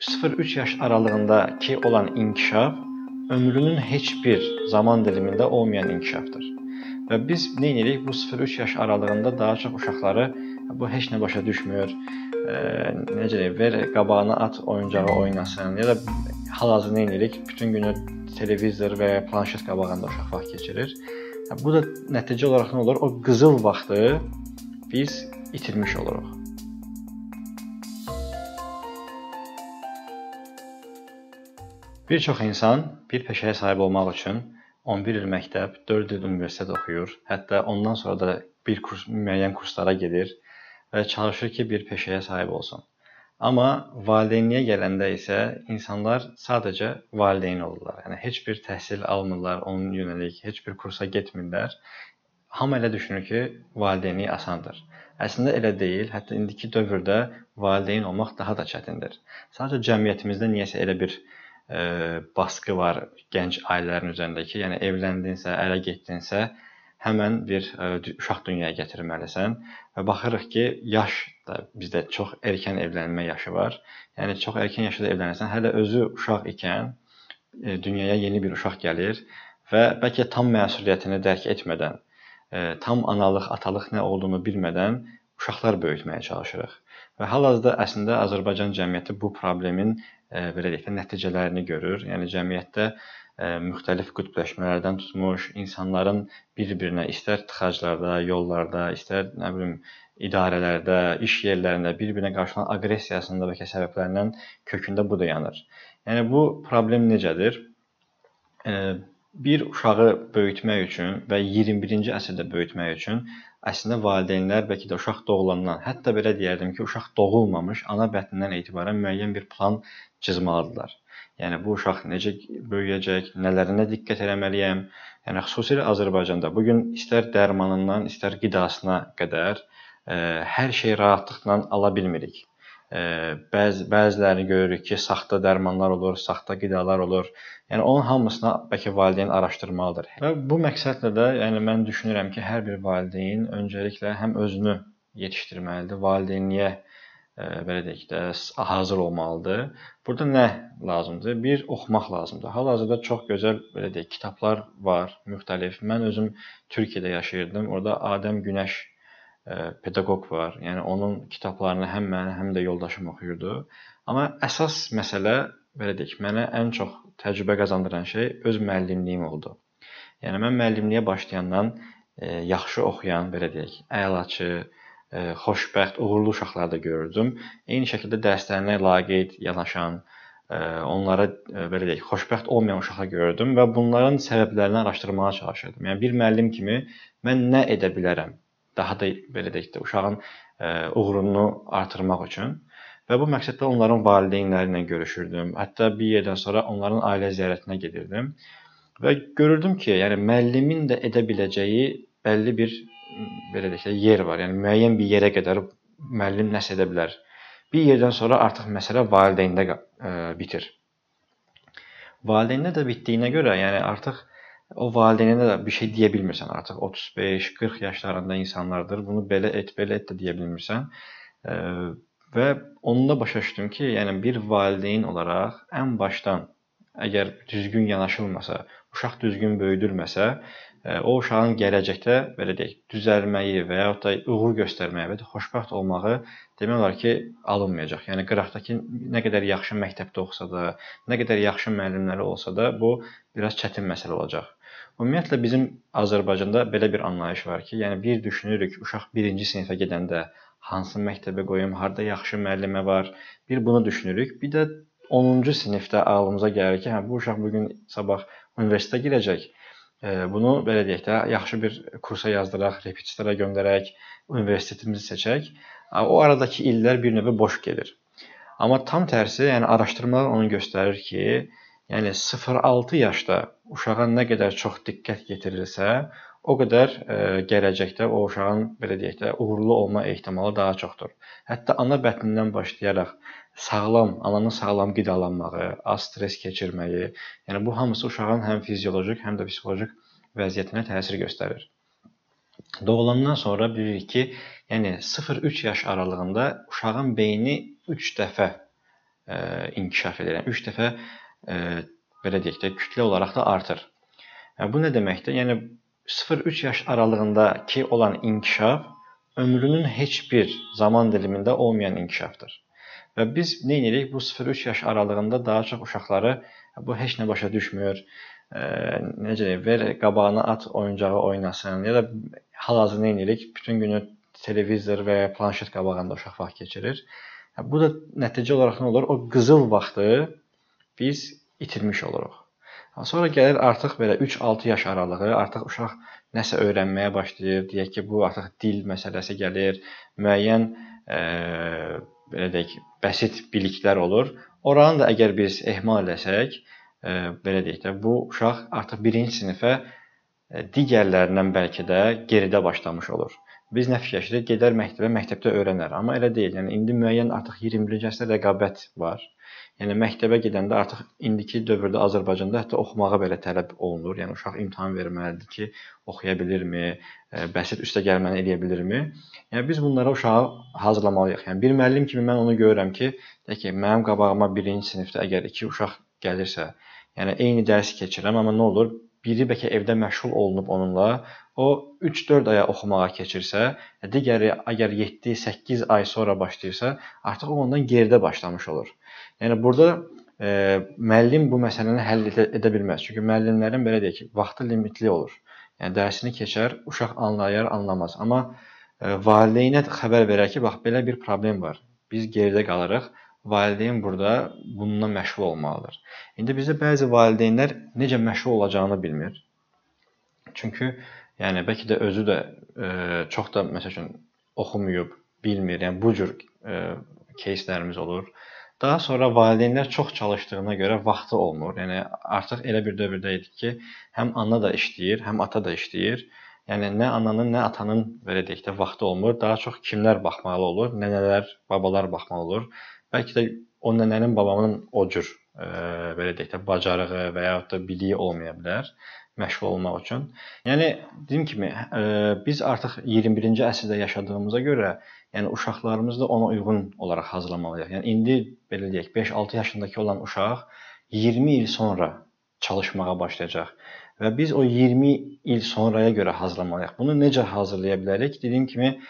0-3 yaş aralığındakı olan inkişaf ömrünün heç bir zaman dilimində olmayan inkişafdır. Və biz nə edirik? Bu 0-3 yaş aralığında daha çox uşaqları bu heç nə başa düşmür. E, necə deyim, ver qabağına at oyuncağı oynasın ya da hal-hazırda nə edirik? Bütün günü televizor və ya planşet qabağında uşaq vaxt keçirir. Bu da nəticə olaraq nə olur? O qızıl vaxtı biz itirmiş oluruq. Bir çox insan bir peşəyə sahib olmaq üçün 11 il məktəb, 4 il universitet oxuyur, hətta ondan sonra da bir kurs müəyyən kurslara gedir və çalışır ki, bir peşəyə sahib olsun. Amma valideynliyə gələndə isə insanlar sadəcə valideyn olurlar. Yəni heç bir təhsil almırlar, onun yönəlik heç bir kursa getmirlər. Hamı elə düşünür ki, valideynlik asandır. Əslində elə deyil. Hətta indiki dövrdə valideyn olmaq daha da çətindir. Sadəcə cəmiyyətimizdə niyəsə elə bir baskı var gənc ailələrin üzərində ki, yəni evləndinsə, ərə getdinsə, həmən bir uşaq dünyaya gətirməlisən və baxırıq ki, yaş da bizdə çox erkən evlənmə yaşı var. Yəni çox erkən yaşda evlənirsən, hələ özü uşaq ikən dünyaya yeni bir uşaq gəlir və bəlkə tam məsuliyyətini dərk etmədən, tam analıq, atalıq nə olduğunu bilmədən uşaqlar böyütməyə çalışırıq. Və hal-hazırda əslində Azərbaycan cəmiyyəti bu problemin belə deyək də nəticələrini görür. Yəni cəmiyyətdə müxtəlif qütbləşmələrdən tutmuş insanların bir-birinə istər tıxaclarda, yollarda, istər nə bilim idarələrdə, iş yerlərində bir-birinə qarşı olan aqressiyasının da bəlkə səbəblərindən kökündə bu da yanır. Yəni bu problem necədir? Bir uşağı böyütmək üçün və 21-ci əsrdə böyütmək üçün əslində valideynlər bəlkə də uşaq doğulandan, hətta belə deyərdim ki, uşaq doğulmamış ana bətnindən etibarən müəyyən bir plan cızmalıdırlar. Yəni bu uşaq necə böyüyəcək, nələrinə diqqət etməliyəm? Yəni xüsusilə Azərbaycanda bu gün istər dərmanından, istər qidasına qədər ə, e, hər şey rahatlıqla ala bilmirik. Bəzi bəzilərini görürük ki, saxta dərmanlar olur, saxta qidalar olur. Yəni onun hamısına bəlkə valideyn araşdırmalıdır. Və bu məqsədlə də, yəni mən düşünürəm ki, hər bir valideyn öncəliklə həm özünü yetişdirməlidir, valideynliyə e, belə deyək də hazır olmalıdır. Burada nə lazımdır? Bir oxumaq lazımdır. Hal-hazırda çox gözəl belə deyək kitablar var, müxtəlif. Mən özüm Türkiyədə yaşayırdım. Orada Adəm Günəş pedaqoq var. Yəni onun kitablarını həm mən, həm də yoldaşım oxuyurdu. Amma əsas məsələ belə deyək, mənə ən çox təcrübə qazandıran şey öz müəllimliyim oldu. Yəni mən müəllimliyə başlayandan e, yaxşı oxuyan, belə deyək, əlaçı, e, xoşbəxt, uğurlu uşaqlar da görürdüm. Eyni şəkildə dərslərinə laqeyd yanaşan, e, onlara belə deyək, xoşbəxt olmayan uşaqlar görürdüm və bunların səbəblərini araşdırmağa çalışırdım. Yəni bir müəllim kimi mən nə edə bilərəm? Daha da belə deyək də uşağın e, uğurunu artırmaq üçün və bu məqsədlə onların valideynləri ilə görüşürdüm. Hətta bir yerdən sonra onların ailə ziyarətinə gedirdim və görürdüm ki, yəni müəllimin də edə biləcəyi bəlli bir belə deyək də yer var. Yəni müəyyən bir yerə qədər müəllim nəsə edə bilər. Bir yerdən sonra artıq məsələ valideyndə e, bitir. Valideyndə də bitdiyinə görə, yəni artıq o valideynə də bir şey deyə bilmirsən artıq 35-40 yaşlarında insanlardır. Bunu belə et, belə et də deyə bilmirsən. Və onunla başa düşdüm ki, yəni bir valideyn olaraq ən başdan əgər düzgün yanaşılmasa, uşaq düzgün böyüdülməsə, o uşağın gələcəkdə belə deyək, düzəlməyi və ya da uğur göstərməyi və ya xoşbəxt olmağı demək olar ki, alınmayacaq. Yəni qıraqdakı nə qədər yaxşı məktəbdə oxusa da, nə qədər yaxşı müəllimləri olsa da, bu biraz çətin məsələ olacaq. Ümumiyyətlə bizim Azərbaycanda belə bir anlayış var ki, yəni bir düşünürük uşaq 1-ci sinifə gedəndə hansı məktəbə qoyum, harda yaxşı müəllimə var, bir bunu düşünürük. Bir də 10-cu sinifdə ağlımıza gəlir ki, hə bu uşaq bu gün sabah universitetə girəcək. Bunu belə deyək də, yaxşı bir kursa yazdıraq, repetitora göndərək, universitetimizi seçək. O aradakı illər bir növ boş gedir. Amma tam tərsi, yəni araşdırmalar onu göstərir ki, Yəni 0-6 yaşda uşağa nə qədər çox diqqət yetirilsə, o qədər ə, e, gələcəkdə o uşağın belə deyək də uğurlu olma ehtimalı daha çoxdur. Hətta ana bətnindən başlayaraq sağlam, ananın sağlam qidalanmağı, az stress keçirməyi, yəni bu hamısı uşağın həm fizioloji, həm də psixoloji vəziyyətinə təsir göstərir. Doğulandan sonra bilirik ki, yəni 0-3 yaş aralığında uşağın beyni 3 dəfə inkişaf edir. Yəni 3 dəfə belə deyək də kütlə olaraq da artır. Yəni bu nə deməkdir? Yəni 0-3 yaş aralığındakı olan inkişaf ömrünün heç bir zaman dilimində olmayan inkişafdır. Və biz nə edirik? Bu 0-3 yaş aralığında daha çox uşaqları bu heç nə başa düşmür. E, necə deyim, ver qabağına at oyuncağı oynasın ya da hal-hazırda nə edirik? Bütün günü televizor və ya planşet qabağında uşaq vaxt keçirir. Bu da nəticə olaraq nə olur? O qızıl vaxtı biz itirmiş oluruq. Sonra gəlir artıq belə 3-6 yaş aralığı, artıq uşaq nəsə öyrənməyə başlayır. Deyək ki, bu artıq dil məsələsi gəlir, müəyyən e, belə deyək, bəsit biliklər olur. Oranı da əgər biz ehmal etsək, e, belə deyək də, bu uşaq artıq 1-ci sinifə e, digərlərindən bəlkə də geridə başlamış olur. Biz nə fikirləşirik? Gedər məktəbə, məktəbdə öyrənər. Amma elə deyil. Yəni indi müəyyən artıq 21-ci əsrdə rəqabət var. Yəni məktəbə gedəndə artıq indiki dövrdə Azərbaycanda hətta oxumağa belə tələb olunur. Yəni uşaq imtahan verməlidir ki, oxuya bilirmi, e, bəsit üstə gəlməni eləyə bilirmi? Yəni biz bunlara uşağı hazırlamalıyıq. Yəni bir müəllim kimi mən onu görürəm ki, deyək ki, mənim qabağıma 1-ci sinifdə əgər 2 uşaq gəlirsə, yəni eyni dərsi keçirəm, amma nə olur? Biri bəlkə evdə məşğul olunub onunla, o 3-4 aya oxumağa keçirsə, digəri əgər 7-8 ay sonra başlayırsa, artıq o ondan geridə başlamış olur. Yəni burada e, müəllim bu məsələni həll edə, edə bilməz. Çünki müəllimlərin belə deyək ki, vaxtı limitli olur. Yəni dərsini keçər, uşaq anlayar, anlamaz. Amma e, valideynə xəbər verər ki, bax belə bir problem var. Biz geridə qalırıq Valideyn burada bununla məşğul olmalıdır. İndi bizdə bəzi valideynlər necə məşğul olacağını bilmir. Çünki yəni bəlkə də özü də e, çox da məsəl üçün oxumayıb, bilmir. Yəni bu cür e, кейslərimiz olur. Daha sonra valideynlər çox çalışdığına görə vaxtı olmur. Yəni artıq elə bir dövrdə idik ki, həm ana da işləyir, həm ata da işləyir. Yəni nə ananın, nə atanın belə deyək də vaxtı olmur. Daha çox kimlər baxmalı olur? Nənələr, babalar baxmalı olur. Bəlkə də o nənənin, babamın o cür e, belə deyək də bacarığı və ya da biliyi olmaya bilər məşğul olmaq üçün. Yəni dediyim kimi, e, biz artıq 21-ci əsrdə yaşadığımıza görə Yəni uşaqlarımızı da ona uyğun olaraq hazırlamalıyıq. Yəni indi belə deyək, 5-6 yaşındakı olan uşaq 20 il sonra çalışmağa başlayacaq və biz o 20 il sonraya görə hazırlamalıyıq. Bunu necə hazırlaya bilərik? Dediyim kimi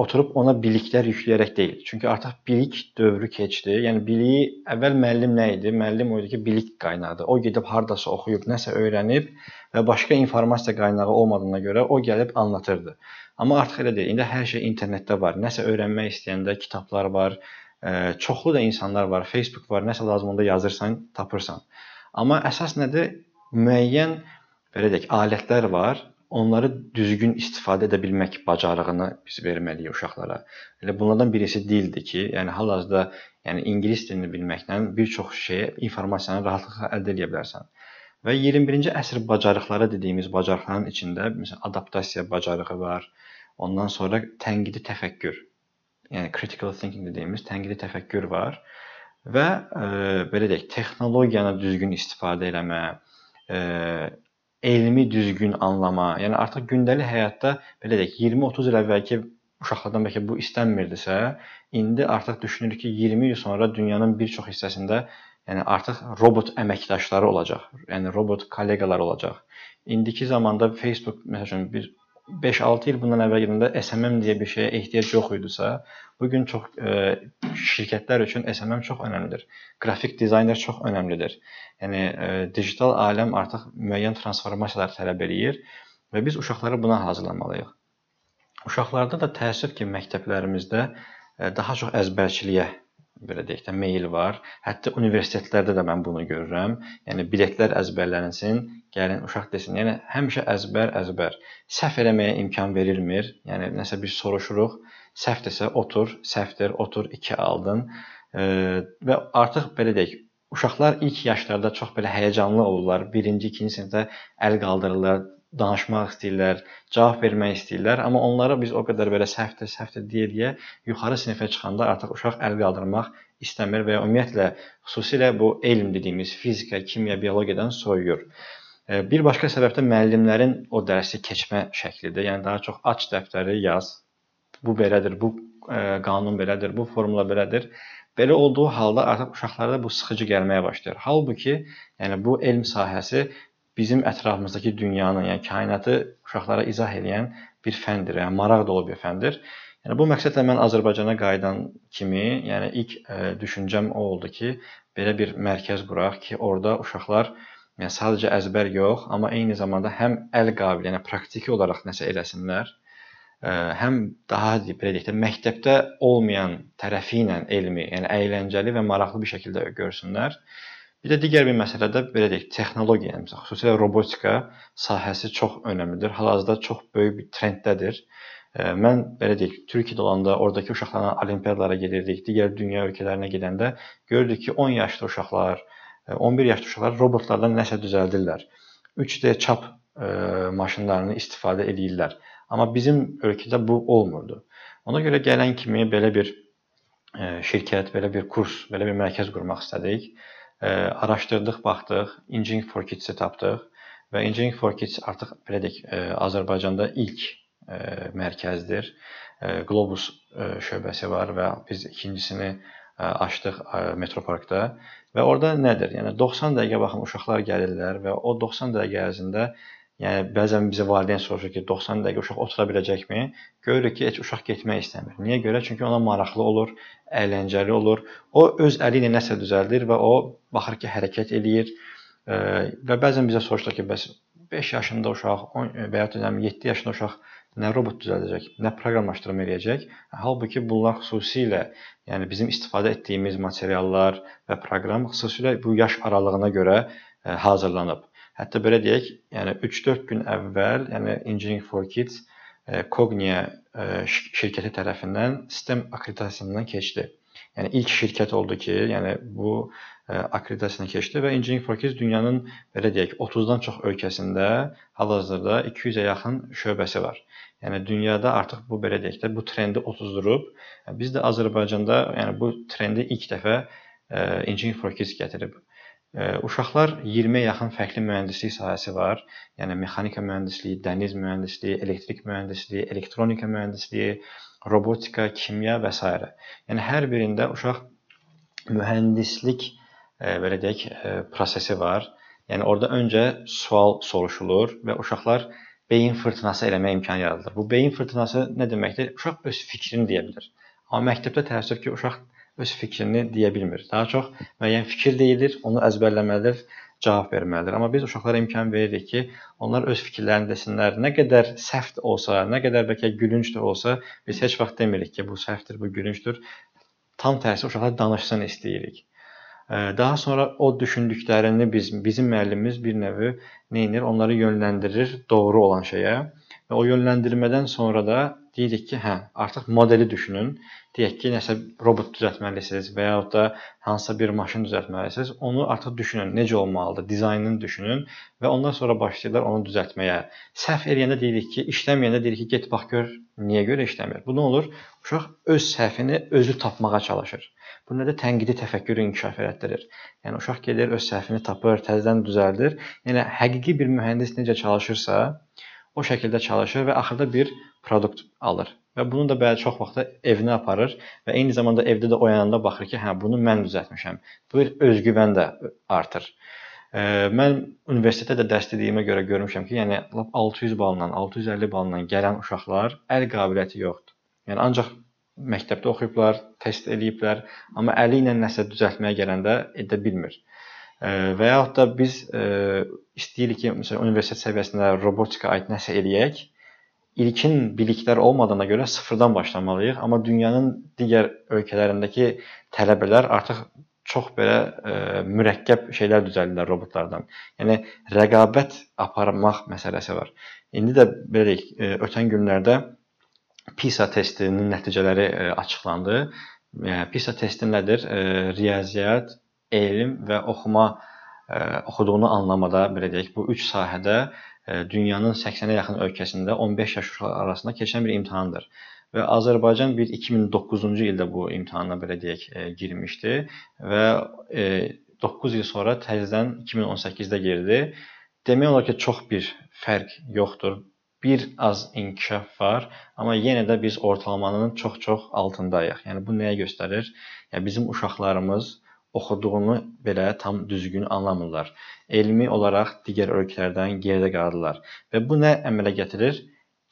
oturub ona biliklər yükləyərək deyil. Çünki artıq bilik dövrü keçdi. Yəni biliyi əvvəl müəllim nə idi? Müəllim o idi ki, bilik qaynağıdır. O gedib hardasa oxuyub, nəsə öyrənib və başqa informasiya qaynağı olmadığına görə o gəlib anlatırdı. Amma artıq elə deyil. İndi hər şey internetdə var. Nəsə öyrənmək istəyəndə kitablar var. Çoxlu da insanlar var. Facebook var. Nəsə lazım onda yazırsan, tapırsan. Amma əsas nədir? Müəyyən belə deyək, alətlər var. Onları düzgün istifadə edə bilmək bacarığını biz verməliyik uşaqlara. Elə bunlardan birisi dildir ki, yəni hal-hazırda yəni ingilis dilini bilməklə bir çox şeyə informasiyanı rahatlıqla əldə edə bilərsən. Və 21-ci əsr bacarıqları dediyimiz bacarıqların içində məsələn adaptasiya bacarığı var. Ondan sonra tənqidi təfəkkür. Yəni critical thinking dediyimiz tənqidi təfəkkür var və e, belə deyək, texnologiyanı düzgün istifadə eləmə, e, elmi düzgün anlama. Yəni artıq gündəlik həyatda belə deyək, 20-30 il əvvəlki uşaqlardan bəlkə bu istənmirdisə, indi artıq düşünür ki, 20 il sonra dünyanın bir çox hissəsində Yəni artıq robot əməkdaşları olacaq. Yəni robot kolleqalar olacaq. İndiki zamanda Facebook məsəl üçün bir 5-6 il bundan əvvəl gedəndə SMM deyə bir şeyə ehtiyac yox idisə, bu gün çox e, şirkətlər üçün SMM çox əhəmilidir. Qrafik dizayner çox əhəmilidir. Yəni e, digital aləm artıq müəyyən transformasiyalar tələb eləyir və biz uşaqları buna hazırlamalıyıq. Uşaqlarda da təəssüf ki, məktəblərimizdə e, daha çox əzbərçiliyə belə deyək də meyl var. Hətta universitetlərdə də mən bunu görürəm. Yəni biletlər əzbərlənsin, gəlin uşaq desin. Yəni həmişə əzbər, əzbər. Səhv eləməyə imkan verilmir. Yəni nəsə bir soruşuruq, səhv desə otur, səhvdir, otur 2 aldın. E, və artıq belə deyək, uşaqlar ilk yaşlarda çox belə həyəcanlı olurlar. 1-ci, 2-ci sinifdə əl qaldırırlar, danışmaq istəyirlər, cavab vermək istəyirlər, amma onlara biz o qədər belə səhvdir, səhvdir deyə-deyə yuxarı sinifə çıxanda artıq uşaq əl qaldırmaq istəmir və ya ümumiyyətlə xüsusilə bu elm dediyimiz fizika, kimya, biologiyadan soyuyur. E, bir başqa səbəb də müəllimlərin o dərsi keçmə şəklidir. Yəni daha çox aç dəftəri yaz. Bu belədir, bu e, qanun belədir, bu formula belədir. Belə olduğu halda artıq uşaqlarda bu sıxıcı gəlməyə başlayır. Halbuki, yəni bu elm sahəsi bizim ətrafımızdakı dünyanın, yəni kainatı uşaqlara izah edən bir fəndir, yəni maraq dolu bir fəndir. Yəni bu məqsədlə mən Azərbaycana qayıdan kimi, yəni ilk ə, e, düşüncəm o oldu ki, belə bir mərkəz quraq ki, orada uşaqlar yəni sadəcə əzbər yox, amma eyni zamanda həm əl qabiliyyəti, yəni praktiki olaraq nəsə eləsinlər həm daha belə deyək də məktəbdə olmayan tərəfi ilə elmi, yəni əyləncəli və maraqlı bir şəkildə görsünlər. Bir də digər bir məsələ də belə deyək, texnologiya, yəni xüsusilə robotika sahəsi çox önəmlidir. Hal-hazırda çox böyük bir trenddədir. Mən belə deyək, Türkiyədə olanda oradakı uşaqlarla olimpiadalara gedirdik, digər dünya ölkələrinə gedəndə gördük ki, 10 yaşlı uşaqlar, 11 yaşlı uşaqlar robotlardan nəsə düzəldirlər. 3D çap maşınlarını istifadə edirlər. Amma bizim ölkədə bu olmurdu. Ona görə gələn kimi belə bir e, şirkət, belə bir kurs, belə bir mərkəz qurmaq istədik. E, araşdırdıq, baxdıq, Engineering for Kids-i tapdıq və Engineering for Kids artıq belə deyək, e, Azərbaycanda ilk mərkəzdir. Globus şöbəsi var və biz ikincisini açdıq Metroparkda və orada nədir? Yəni 90 dəqiqə baxın uşaqlar gəlirlər və o 90 dəqiqə ərzində Yəni bəzən bizə valideyn soruşur ki, 90 dəqiqə uşaq otura biləcəkmi? Görürük ki, heç uşaq getmək istəmir. Niyə görə? Çünki ona maraqlı olur, əyləncəli olur. O öz əli ilə nəsə düzəldir və o baxır ki, hərəkət eləyir. Və bəzən bizə soruşurlar ki, bəs 5 yaşında uşaq, 10 və ya da 7 yaşında uşaq nə robot düzəldəcək, nə proqramlaşdırma eləyəcək. Halbuki bunlar xüsusilə, yəni bizim istifadə etdiyimiz materiallar və proqram xüsusilə bu yaş aralığına görə hazırlanıb. Hətta belə deyək, yəni 3-4 gün əvvəl, yəni Engineering for Kids e, Cognia e, şirkəti tərəfindən sistem akkreditasiyasından keçdi. Yəni ilk şirkət oldu ki, yəni bu e, akkreditasiyadan keçdi və Engineering for Kids dünyanın belə deyək 30-dan çox ölkəsində hal-hazırda 200-ə yaxın şöbəsi var. Yəni dünyada artıq bu belə deyək də bu trendi otuzdurub. Biz də Azərbaycanda yəni bu trendi ilk dəfə Engineering for Kids gətirib. Uşaqlar 20-yə yaxın fərqli mühəndislik sahəsi var. Yəni mexanika mühəndisliyi, dəniz mühəndisliyi, elektrik mühəndisliyi, elektronika mühəndisliyi, robotika, kimya və s. Yəni hər birində uşaq mühəndislik belə deyək, prosesi var. Yəni orada öncə sual soruşulur və uşaqlar beyin fırtınası eləmə imkanı yaradılır. Bu beyin fırtınası nə deməkdir? Uşaq öz fikrini deyə bilər. Amma məktəbdə təəssüf ki, uşaq öz fikrini deyə bilmir. Daha çox müəyyən fikir deyilir, onu əzbərləməlidir, cavab verməlidir. Amma biz uşaqlara imkan veririk ki, onlar öz fikirlərini desinlər. Nə qədər səhv olsa, nə qədər bəlkə gülünc də olsa, biz heç vaxt demirik ki, bu səhvdir, bu gülüncdür. Tam tərsi uşaqlar danışsın istəyirik. Daha sonra o düşündüklərini biz bizim müəllimimiz bir növ nə edir? Onları yönləndirir doğru olan şeyə və o yönləndirmədən sonra da deyirik ki, hə, artıq modeli düşünün. Deyək ki, nəsə robot düzəltməlisiniz və ya da hansısa bir maşın düzəltməlisiniz. Onu artıq düşünün, necə olmalıdır, dizaynını düşünün və ondan sonra başlayırlar onu düzəltməyə. Səhv eləyəndə deyirik ki, işləməyəndə deyirik ki, get bax gör niyə görə işləmir. Bu nə olur? Uşaq öz səhvini özü tapmağa çalışır. Bu nə də tənqidi təfəkkürü inkişaf elətdirir. Yəni uşaq gedir öz səhvini tapır, təzədən düzəldir. Yəni həqiqi bir mühəndis necə çalışırsa, o şəkildə çalışır və axırda bir produkt alır. Və bunu da bəzi çox vaxt evinə aparır və eyni zamanda evdə də oyananda baxır ki, hə bunu mən düzəltmişəm. Bu özgüvən də artır. Mən universitetdə də dərs dediyimə görə görmüşəm ki, yəni lap 600 balla, 650 balla gələn uşaqlar əl qabiliyyəti yoxdur. Yəni ancaq məktəbdə oxuyublar, test eləyiblər, amma əli ilə nəsə düzəltməyə gələndə edə bilmir. Və yaxud da biz istəyirik ki, məsələn, universitet səviyyəsində robotika aid nəsə eləyək. İlkin biliklər olmadığına görə sıfırdan başlamalıyıq, amma dünyanın digər ölkələrindəki tələbələr artıq çox belə ə, mürəkkəb şeylər düzəldirlər robotlardan. Yəni rəqabət aparmaq məsələsi var. İndi də belə deyək, ötən günlərdə PISA testinin nəticələri ə, açıqlandı. Yəni PISA testi nədir? Ə, riyaziyyat, elm və oxuma e, oxuduğunu anlamada belə deyək, bu üç sahədə e, dünyanın 80-ə yaxın ölkəsində 15 yaş uşaqları arasında keçən bir imtahandır. Və Azərbaycan bir 2009-cu ildə bu imtahana belə deyək e, girmişdi və ə, 9 il sonra təzədən 2018-də girdi. Demək olar ki, çox bir fərq yoxdur. bir az inkişaf var, amma yenə də biz ortalamanın çox-çox altındayıq. Yəni bu nəyə göstərir? Yəni bizim uşaqlarımız oxuduğunu belə tam düzgün anlamırlar. Elmi olaraq digər ölkələrdən geridə qalırlar və bu nə əmələ gətirir?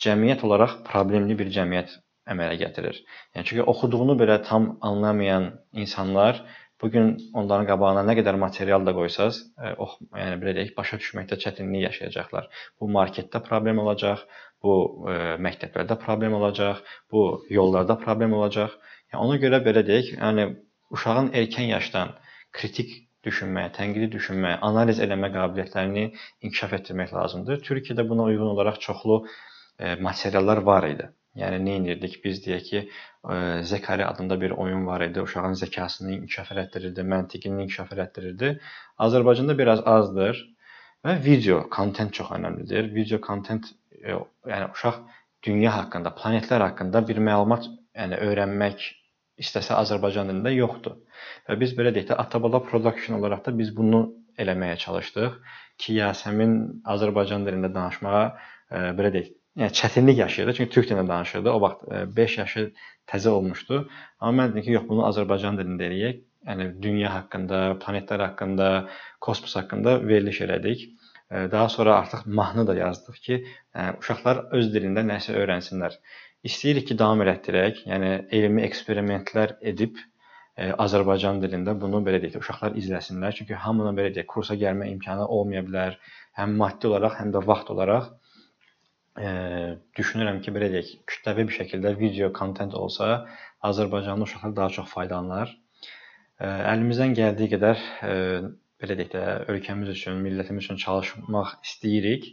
Cəmiyyət olaraq problemli bir cəmiyyət əmələ gətirir. Yəni çünki oxuduğunu belə tam anlamayan insanlar Bu gün onların qabağına nə qədər material da qoysaz, e, ox, yəni belə deyək, başa düşməkdə çətinlik yaşayacaqlar. Bu marketdə problem olacaq, bu e, məktəblərdə problem olacaq, bu yollarda problem olacaq. Yəni ona görə belə deyək, yəni uşağın erkən yaşdan kritik düşünməyə, tənqidi düşünməyə, analiz eləmə qabiliyyətlərini inkişaf etdirmək lazımdır. Türkiyədə buna uyğun olaraq çoxlu e, materiallar var idi. Yəni nə edirdik? Biz deyək ki, Zekari adında bir oyun var idi. Uşağın zəkasını inkişaf elətdirirdi, məntiqini inkişaf elətdirirdi. Azərbaycanda biraz azdır və video kontent çox əhəmilidir. Video kontent yəni uşaq dünya haqqında, planetlər haqqında bir məlumat yəni öyrənmək istəsə Azərbaycan dilində yoxdur. Və biz belə deyək də Atabala Production olaraq da biz bunu eləməyə çalışdıq ki, Yasəmin Azərbaycan dilində danışmağa belə deyək yəni çətinlik yaşayırdı. Çünki türk dilində danışırdı. O vaxt 5 e, yaşı təzə olmuşdu. Amma mən dedim ki, yox, bunu Azərbaycan dilində eləyək. Yəni dünya haqqında, planetlər haqqında, kosmos haqqında veriliş elədik. E, daha sonra artıq mahnı da yazdıq ki, yəni uşaqlar öz dilində nəsə öyrənsinlər. İstəyirik ki, davam elətdirək. Yəni elmi eksperimentlər edib e, Azərbaycan dilində bunu belə deyək, uşaqlar izləsinlər. Çünki hamının belə deyək, kursa gəlmə imkanı olmaya bilər. Həm maddi olaraq, həm də vaxt olaraq düşünürəm ki, belə deyək, kütləvi bir şəkildə video kontent olsa, Azərbaycanlı uşaqlar daha çox faydalanar. Əlimizdən gəldiyi qədər belə deyək də, ölkəmiz üçün, millətimiz üçün çalışmaq istəyirik.